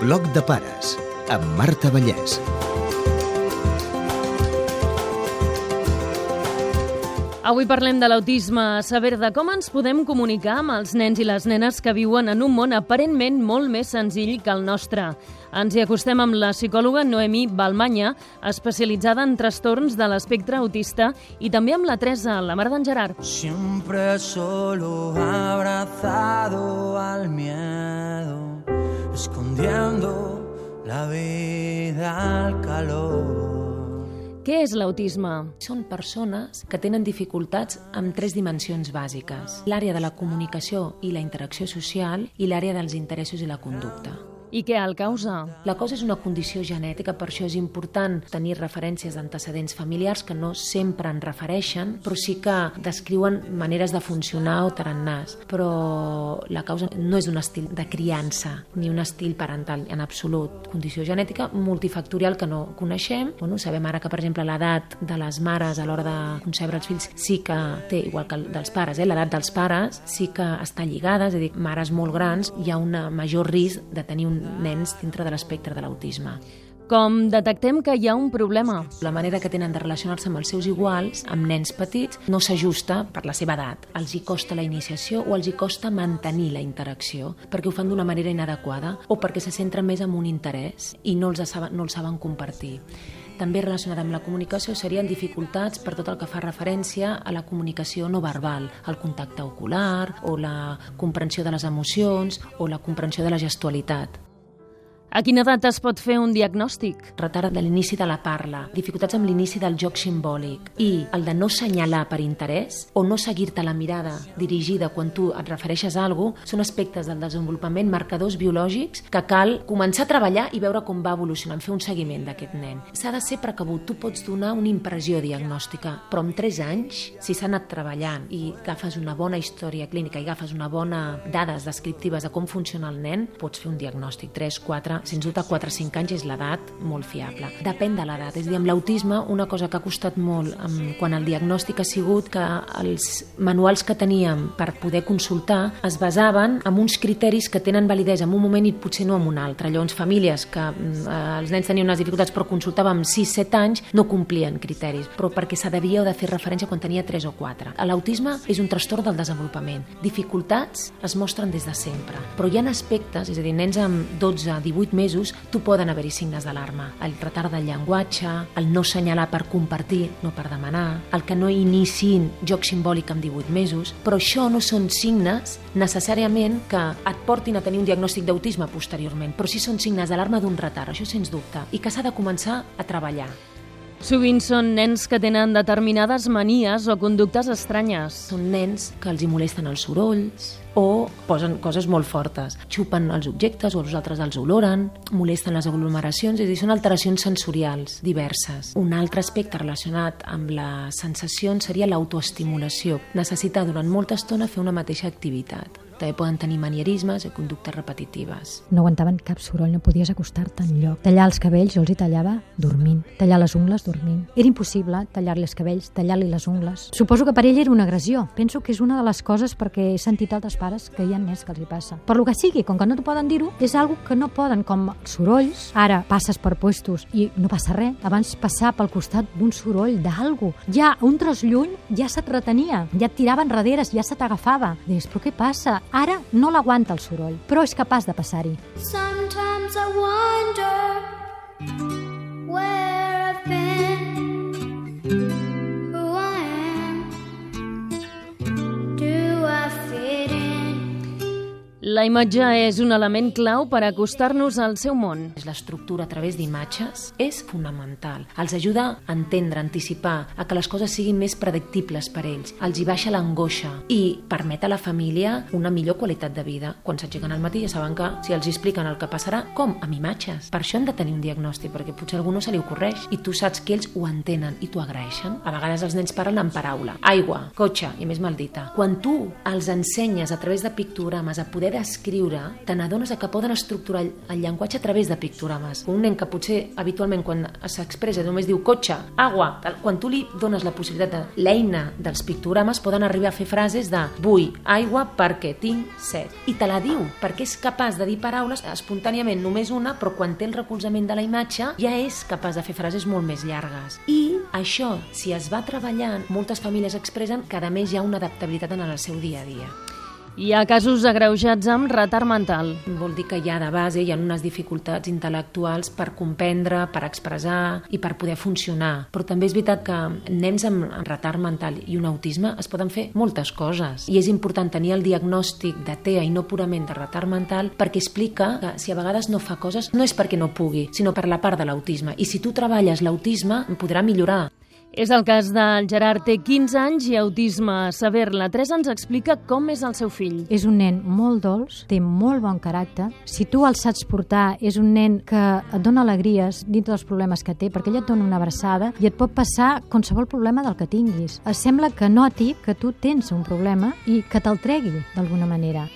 Bloc de pares amb Marta Vallès. Avui parlem de l'autisme, saber de com ens podem comunicar amb els nens i les nenes que viuen en un món aparentment molt més senzill que el nostre. Ens hi acostem amb la psicòloga Noemí Balmanya, especialitzada en trastorns de l'espectre autista, i també amb la Teresa, la mare d'en Gerard. Siempre solo abrazado al miedo, escondiendo la vida al calor. Què és l'autisme? Són persones que tenen dificultats amb tres dimensions bàsiques. L'àrea de la comunicació i la interacció social i l'àrea dels interessos i la conducta. I què el causa? La cosa és una condició genètica, per això és important tenir referències d'antecedents familiars que no sempre en refereixen, però sí que descriuen maneres de funcionar o tarannàs. Però la causa no és un estil de criança ni un estil parental en absolut. Condició genètica multifactorial que no coneixem. Bueno, sabem ara que, per exemple, l'edat de les mares a l'hora de concebre els fills sí que té, igual que el dels pares, eh? l'edat dels pares sí que està lligada, és a dir, mares molt grans, hi ha un major risc de tenir un nens dintre de l'espectre de l'autisme. Com detectem que hi ha un problema? La manera que tenen de relacionar-se amb els seus iguals, amb nens petits, no s'ajusta per la seva edat. Els hi costa la iniciació o els hi costa mantenir la interacció, perquè ho fan d'una manera inadequada o perquè se centren més en un interès i no els saben, no els saben compartir. També relacionada amb la comunicació serien dificultats per tot el que fa referència a la comunicació no verbal, el contacte ocular o la comprensió de les emocions o la comprensió de la gestualitat. A quina edat es pot fer un diagnòstic? Retard de l'inici de la parla, dificultats amb l'inici del joc simbòlic i el de no senyalar per interès o no seguir-te la mirada dirigida quan tu et refereixes a alguna cosa, són aspectes del desenvolupament, marcadors biològics que cal començar a treballar i veure com va evolucionant, fer un seguiment d'aquest nen. S'ha de ser precabut, tu pots donar una impressió diagnòstica, però amb 3 anys, si s'ha anat treballant i agafes una bona història clínica i agafes una bona dades descriptives de com funciona el nen, pots fer un diagnòstic 3, 4, sens dubte 4 o 5 anys és l'edat molt fiable. Depèn de l'edat, és a dir, amb l'autisme una cosa que ha costat molt quan el diagnòstic ha sigut que els manuals que teníem per poder consultar es basaven en uns criteris que tenen validesa en un moment i potser no en un altre. Llavors, famílies que eh, els nens tenien unes dificultats però consultàvem 6-7 anys no complien criteris, però perquè s'ha devia de fer referència quan tenia 3 o 4. L'autisme és un trastorn del desenvolupament. Dificultats es mostren des de sempre, però hi ha aspectes, és a dir, nens amb 12, 18 18 mesos, tu poden haver-hi signes d'alarma. El retard del llenguatge, el no senyalar per compartir, no per demanar, el que no iniciïn joc simbòlic amb 18 mesos, però això no són signes necessàriament que et portin a tenir un diagnòstic d'autisme posteriorment, però sí són signes d'alarma d'un retard, això sens dubte, i que s'ha de començar a treballar. Sovint són nens que tenen determinades manies o conductes estranyes. Són nens que els hi molesten els sorolls, o posen coses molt fortes. Xupen els objectes o els altres els oloren, molesten les aglomeracions, és a dir, són alteracions sensorials diverses. Un altre aspecte relacionat amb les sensacions seria l'autoestimulació. Necessitar durant molta estona fer una mateixa activitat. També poden tenir manierismes i conductes repetitives. No aguantaven cap soroll, no podies acostar-te enlloc. Tallar els cabells, jo els hi tallava dormint. Tallar les ungles dormint. Era impossible tallar-li els cabells, tallar-li les ungles. Suposo que per ell era una agressió. Penso que és una de les coses perquè he sentit altres pares que hi ha nens que els hi passa. Per lo que sigui, com que no t'ho poden dir-ho, és algo que no poden, com sorolls. Ara passes per puestos i no passa res. Abans passar pel costat d'un soroll, d'algú. Ja un tros lluny ja se't retenia, ja et tiraven darreres, ja se t'agafava. Dius, però què passa? Ara no l'aguanta el soroll, però és capaç de passar-hi. Sometimes I wonder where I've been, La imatge és un element clau per acostar-nos al seu món. L'estructura a través d'imatges és fonamental. Els ajuda a entendre, a anticipar, a que les coses siguin més predictibles per ells. Els hi baixa l'angoixa i permet a la família una millor qualitat de vida. Quan s'aixequen al matí ja saben que si els expliquen el que passarà, com? Amb imatges. Per això hem de tenir un diagnòstic, perquè potser a algú no se li ocorreix i tu saps que ells ho entenen i t'ho agraeixen. A vegades els nens parlen en paraula. Aigua, cotxe i més maldita. Quan tu els ensenyes a través de pictogrames a poder a escriure, te n'adones que poden estructurar el llenguatge a través de pictogrames. Un nen que potser habitualment quan s'expressa només diu cotxe, agua, tal, quan tu li dones la possibilitat de l'eina dels pictogrames poden arribar a fer frases de vull aigua perquè tinc set. I te la diu, perquè és capaç de dir paraules espontàniament només una, però quan té el recolzament de la imatge ja és capaç de fer frases molt més llargues. I això, si es va treballant, moltes famílies expressen que a més hi ha una adaptabilitat en el seu dia a dia. Hi ha casos agreujats amb retard mental. Vol dir que ja de base hi ha unes dificultats intel·lectuals per comprendre, per expressar i per poder funcionar. Però també és veritat que nens amb retard mental i un autisme es poden fer moltes coses. I és important tenir el diagnòstic de TEA i no purament de retard mental perquè explica que si a vegades no fa coses no és perquè no pugui, sinó per la part de l'autisme. I si tu treballes l'autisme, podrà millorar. És el cas del Gerard, té 15 anys i autisme sever. La Teresa ens explica com és el seu fill. És un nen molt dolç, té molt bon caràcter. Si tu el saps portar, és un nen que et dona alegries dintre dels problemes que té, perquè ell et dona una abraçada i et pot passar qualsevol problema del que tinguis. Es sembla que noti que tu tens un problema i que te'l tregui d'alguna manera.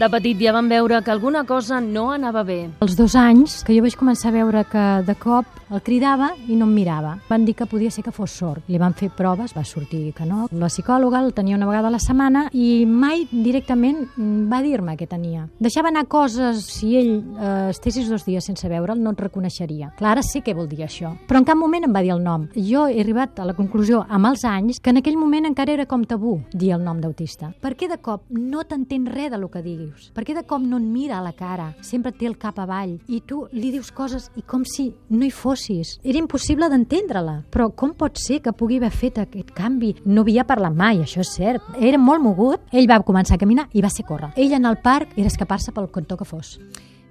De petit ja van veure que alguna cosa no anava bé. Als dos anys, que jo vaig començar a veure que de cop el cridava i no em mirava. Van dir que podia ser que fos sord. Li van fer proves, va sortir que no. La psicòloga el tenia una vegada a la setmana i mai directament va dir-me què tenia. Deixava anar coses, si ell eh, estessis dos dies sense veure'l, no et reconeixeria. Clar, ara sé què vol dir això. Però en cap moment em va dir el nom. Jo he arribat a la conclusió, amb els anys, que en aquell moment encara era com tabú dir el nom d'autista. Per què de cop no t'entén res del que diguis? Dius? Per què de cop no et mira a la cara? Sempre té el cap avall i tu li dius coses i com si no hi fossis. Era impossible d'entendre-la. Però com pot ser que pugui haver fet aquest canvi? No havia parlat mai, això és cert. Era molt mogut. Ell va començar a caminar i va ser córrer. Ell en el parc era escapar-se pel cantó que fos.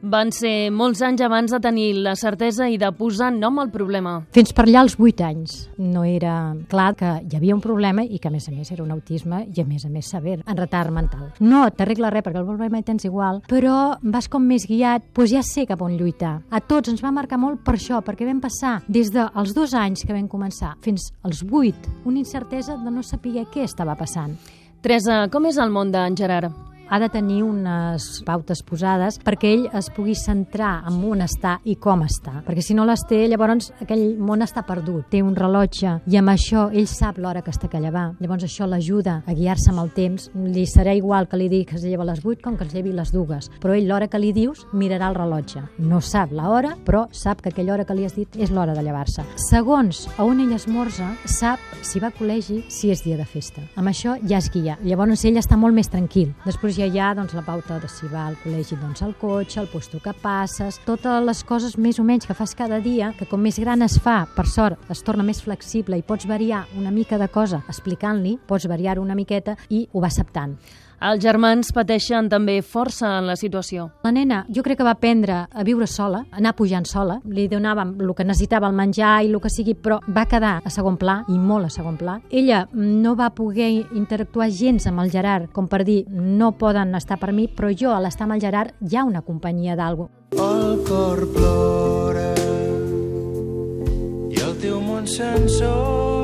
Van ser molts anys abans de tenir la certesa i de posar nom al problema. Fins per allà als 8 anys. No era clar que hi havia un problema i que, a més a més, era un autisme i, a més a més, sever, en retard mental. No t'arregla res perquè el problema hi tens igual, però vas com més guiat, doncs ja sé cap on lluitar. A tots ens va marcar molt per això, perquè vam passar des dels dos anys que vam començar fins als 8, una incertesa de no saber què estava passant. Teresa, com és el món d'en Gerard? Ha de tenir unes pautes posades perquè ell es pugui centrar en on està i com està. Perquè si no les té, llavors aquell món està perdut. Té un rellotge i amb això ell sap l'hora que està que llevar. Llavors això l'ajuda a guiar-se amb el temps. Li serà igual que li digui que es lleva a les 8 com que es llevi les dues. Però ell l'hora que li dius mirarà el rellotge. No sap l'hora, però sap que aquella hora que li has dit és l'hora de llevar-se. Segons a on ell esmorza, sap si va a col·legi, si és dia de festa. Amb això ja es guia. Llavors ell està molt més tranquil. Després hi ha doncs, la pauta de si va al col·legi doncs, al cotxe, el puesto que passes, totes les coses més o menys que fas cada dia, que com més gran es fa, per sort, es torna més flexible i pots variar una mica de cosa explicant-li, pots variar una miqueta i ho va acceptant. Els germans pateixen també força en la situació. La nena jo crec que va aprendre a viure sola, a anar pujant sola. Li donàvem el que necessitava, el menjar i el que sigui, però va quedar a segon pla, i molt a segon pla. Ella no va poder interactuar gens amb el Gerard, com per dir, no poden estar per mi, però jo, a l'estar amb el Gerard, hi ha una companyia d'algú. El cor plora i el teu món s'ensorra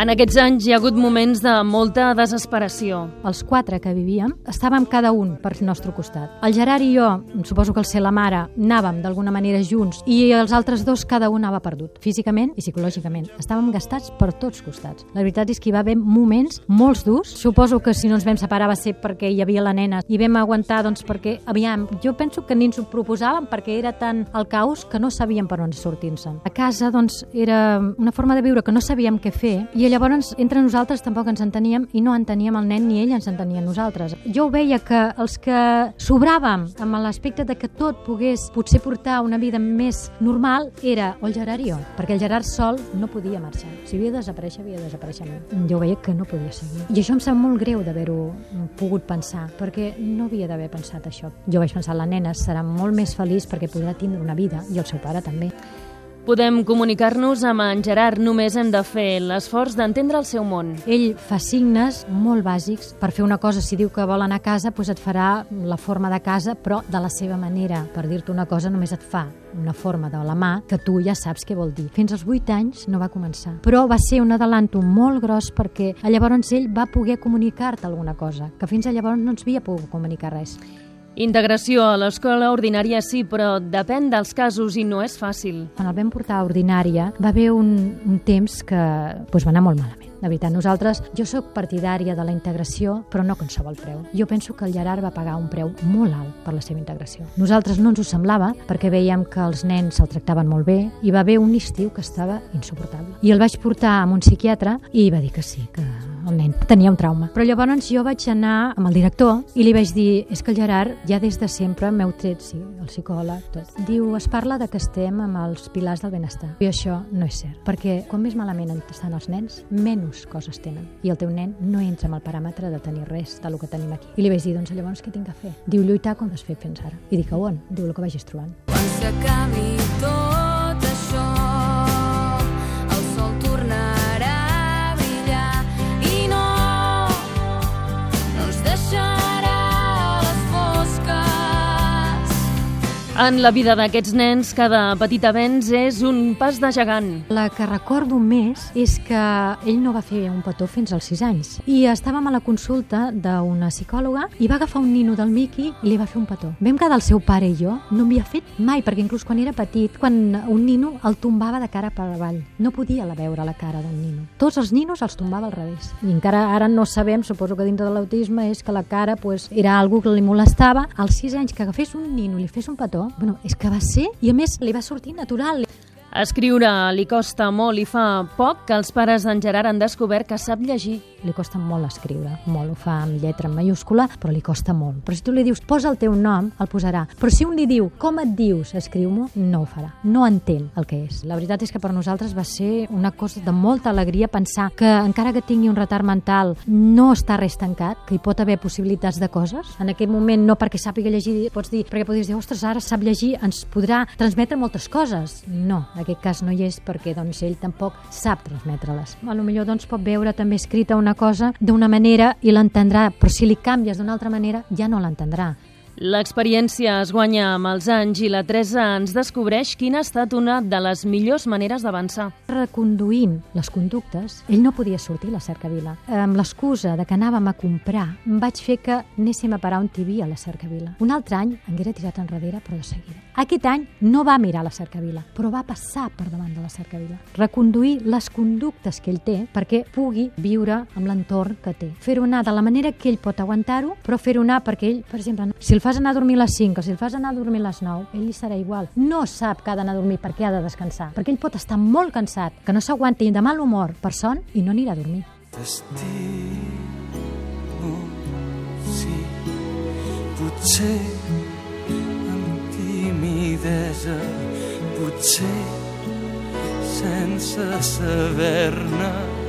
en aquests anys hi ha hagut moments de molta desesperació. Els quatre que vivíem estàvem cada un per nostre costat. El Gerard i jo, suposo que el ser la mare, anàvem d'alguna manera junts i els altres dos cada un anava perdut, físicament i psicològicament. Estàvem gastats per tots costats. La veritat és que hi va haver moments molt durs. Suposo que si no ens vam separar va ser perquè hi havia la nena i vam aguantar doncs perquè, aviam, jo penso que ni ens ho proposàvem perquè era tant el caos que no sabíem per on sortir-se'n. A casa doncs era una forma de viure que no sabíem què fer i llavors entre nosaltres tampoc ens enteníem i no enteníem el nen ni ell ens entenia nosaltres. Jo ho veia que els que sobràvem amb l'aspecte de que tot pogués potser portar una vida més normal era o el Gerard i jo, perquè el Gerard sol no podia marxar. Si havia de desaparèixer, havia de desaparèixer. Jo veia que no podia seguir. I això em sap molt greu d'haver-ho pogut pensar, perquè no havia d'haver pensat això. Jo vaig pensar, la nena serà molt més feliç perquè podrà tindre una vida, i el seu pare també. Podem comunicar-nos amb en Gerard, només hem de fer l'esforç d'entendre el seu món. Ell fa signes molt bàsics per fer una cosa. Si diu que vol anar a casa, doncs et farà la forma de casa, però de la seva manera. Per dir-te una cosa, només et fa una forma de la mà que tu ja saps què vol dir. Fins als 8 anys no va començar, però va ser un adelanto molt gros perquè llavors ell va poder comunicar-te alguna cosa, que fins a llavors no ens havia pogut comunicar res. Integració a l'escola ordinària sí, però depèn dels casos i no és fàcil. Quan el vam portar a ordinària va haver un, un temps que doncs, va anar molt malament. De veritat, nosaltres, jo sóc partidària de la integració, però no qualsevol preu. Jo penso que el Gerard va pagar un preu molt alt per la seva integració. Nosaltres no ens ho semblava, perquè veiem que els nens se'l tractaven molt bé, i va haver un estiu que estava insuportable. I el vaig portar a un psiquiatre i va dir que sí, que el nen tenia un trauma. Però llavors jo vaig anar amb el director i li vaig dir és que el Gerard ja des de sempre m'heu tret, sí, el psicòleg, tot. Diu, es parla de que estem amb els pilars del benestar. I això no és cert, perquè quan més malament estan els nens, menys coses tenen. I el teu nen no entra amb el paràmetre de tenir res del que tenim aquí. I li vaig dir, doncs llavors què tinc que fer? Diu, lluitar com has fet fins ara. I dic, on? Diu, el que vagis trobant. Quan s'acabi En la vida d'aquests nens, cada petit avenç és un pas de gegant. La que recordo més és que ell no va fer un petó fins als 6 anys. I estàvem a la consulta d'una psicòloga i va agafar un nino del Miqui i li va fer un petó. Vam quedar el seu pare i jo, no m'hi ha fet mai, perquè inclús quan era petit, quan un nino el tombava de cara per avall. No podia la veure la cara d'un nino. Tots els ninos els tombava al revés. I encara ara no sabem, suposo que dintre de l'autisme, és que la cara pues, era algo que li molestava. Als 6 anys que agafés un nino i li fes un petó, bueno, és que va ser, i a més li va sortir natural. Escriure li costa molt i fa poc que els pares d'en Gerard han descobert que sap llegir. Li costa molt escriure, molt, ho fa amb lletra en mayúscula, però li costa molt. Però si tu li dius, posa el teu nom, el posarà. Però si un li diu, com et dius, escriu-m'ho, no ho farà. No entén el que és. La veritat és que per nosaltres va ser una cosa de molta alegria pensar que encara que tingui un retard mental no està res tancat, que hi pot haver possibilitats de coses. En aquest moment no perquè sàpiga llegir, pots dir, perquè podries dir, ostres, ara sap llegir, ens podrà transmetre moltes coses. No, aquest cas no hi és perquè doncs, ell tampoc sap transmetre-les. A lo millor doncs, pot veure també escrita una cosa d'una manera i l'entendrà, però si li canvies d'una altra manera ja no l'entendrà. L'experiència es guanya amb els anys i la Teresa ens descobreix quina ha estat una de les millors maneres d'avançar. Reconduint les conductes, ell no podia sortir a la cercavila. Amb l'excusa de que anàvem a comprar, vaig fer que anéssim a parar un TV a la cercavila. Un altre any haguera tirat enrere, però de seguida. Aquest any no va mirar la cercavila, però va passar per davant de la cercavila. Reconduir les conductes que ell té perquè pugui viure amb l'entorn que té. Fer-ho anar de la manera que ell pot aguantar-ho, però fer-ho anar perquè ell, per exemple, si el fas anar a dormir a les 5 o si el fas anar a dormir a les 9, ell li serà igual. No sap que ha d'anar a dormir perquè ha de descansar, perquè ell pot estar molt cansat, que no s'aguanti de mal humor per son i no anirà a dormir. T'estimo, sí, potser amb timidesa, potser sense saber-ne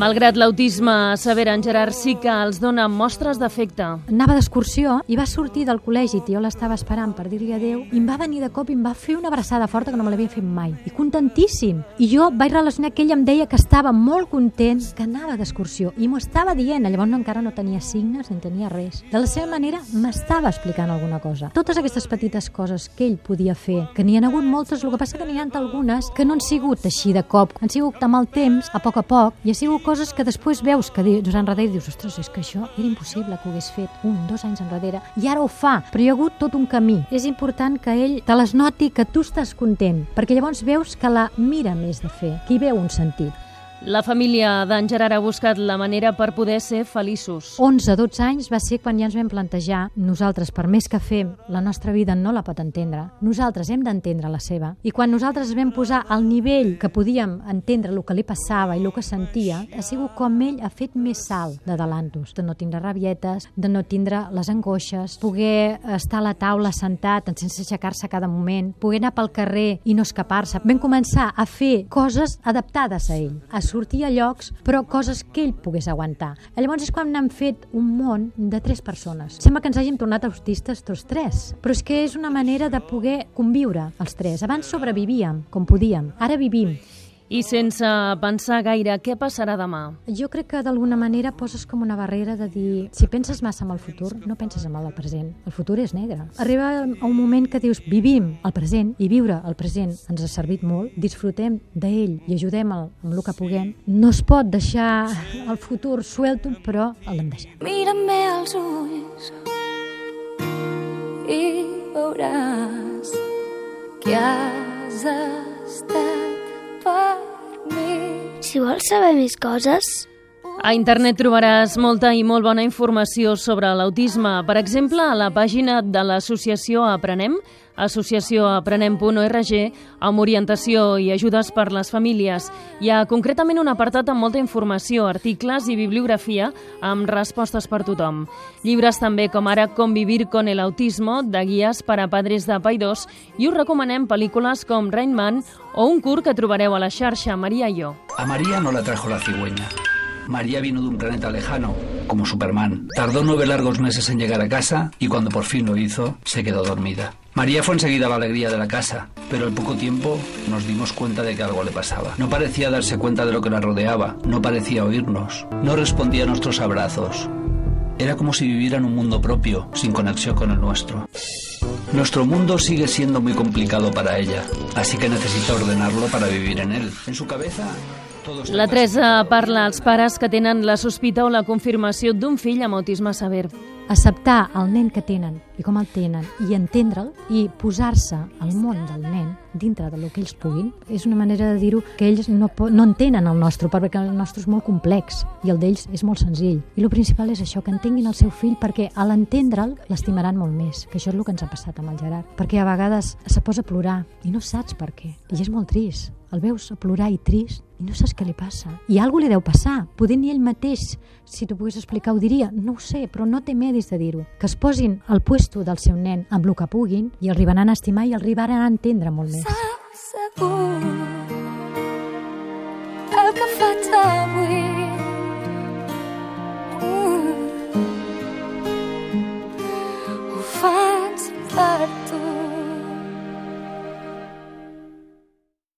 Malgrat l'autisme sever, en Gerard sí que els dona mostres d'afecte. Anava d'excursió i va sortir del col·legi, jo l'estava esperant per dir-li adeu, i em va venir de cop i em va fer una abraçada forta que no me l'havia fet mai. I contentíssim. I jo vaig relacionar que ell em deia que estava molt content, que anava d'excursió, i m'ho estava dient. Llavors no, encara no tenia signes ni tenia res. De la seva manera m'estava explicant alguna cosa. Totes aquestes petites coses que ell podia fer, que n'hi ha hagut moltes, el que passa que n'hi ha algunes que no han sigut així de cop, han sigut amb el temps, a poc a poc, i ha sigut coses que després veus que dius enrere i dius, ostres, és que això era impossible que ho hagués fet un, dos anys enrere, i ara ho fa, però hi ha hagut tot un camí. És important que ell te les noti que tu estàs content, perquè llavors veus que la mira més de fer, que hi veu un sentit. La família d'en Gerard ha buscat la manera per poder ser feliços. 11-12 anys va ser quan ja ens vam plantejar nosaltres, per més que fem, la nostra vida no la pot entendre. Nosaltres hem d'entendre la seva. I quan nosaltres es vam posar al nivell que podíem entendre el que li passava i el que sentia, ha sigut com ell ha fet més salt d'adelantos, de no tindre rabietes, de no tindre les angoixes, poder estar a la taula sentat sense aixecar-se cada moment, poder anar pel carrer i no escapar-se. Vam començar a fer coses adaptades a ell, a sortir a llocs, però coses que ell pogués aguantar. Llavors és quan n'han fet un món de tres persones. Sembla que ens hàgim tornat autistes tots tres, però és que és una manera de poder conviure els tres. Abans sobrevivíem, com podíem. Ara vivim. I sense pensar gaire, què passarà demà? Jo crec que d'alguna manera poses com una barrera de dir si penses massa en el futur, no penses en el present. El futur és negre. Arriba un moment que dius vivim el present i viure el present ens ha servit molt, disfrutem d'ell i ajudem el, amb el que puguem. No es pot deixar el futur suelto, però l'hem deixat. Mira'm bé als ulls i veuràs que has estat vols saber més coses, A internet trobaràs molta i molt bona informació sobre l'autisme. Per exemple, a la pàgina de l'associació Aprenem, associacionaprenem.org, amb orientació i ajudes per les famílies. Hi ha concretament un apartat amb molta informació, articles i bibliografia amb respostes per tothom. Llibres també com ara Convivir con el autismo, de guies per a padres de païdors, i us recomanem pel·lícules com Rain Man o un curt que trobareu a la xarxa Maria i jo. A María no la trajo la cigüeña. María vino de un planeta lejano, como Superman. Tardó nueve largos meses en llegar a casa y cuando por fin lo hizo, se quedó dormida. María fue enseguida la alegría de la casa, pero al poco tiempo nos dimos cuenta de que algo le pasaba. No parecía darse cuenta de lo que la rodeaba, no parecía oírnos, no respondía a nuestros abrazos. Era como si viviera en un mundo propio, sin conexión con el nuestro. Nuestro mundo sigue siendo muy complicado para ella, así que necesita ordenarlo para vivir en él. En su cabeza, La Teresa parla als pares que tenen la sospita o la confirmació d'un fill amb autisme sever. acceptar el nen que tenen i com el tenen i entendre'l i posar-se al món del nen dintre del que ells puguin és una manera de dir-ho que ells no, no entenen el nostre perquè el nostre és molt complex i el d'ells és molt senzill. I el principal és això, que entenguin el seu fill perquè a l'entendre'l l'estimaran molt més que això és el que ens ha passat amb el Gerard. Perquè a vegades se posa a plorar i no saps per què i és molt trist el veus a plorar i trist i no saps què li passa. I alguna li deu passar. Poder ni ell mateix, si t'ho pogués explicar, ho diria. No ho sé, però no té medis de dir-ho. Que es posin al puesto del seu nen amb el que puguin i el arribaran a estimar i el arribaran a entendre molt més. Segur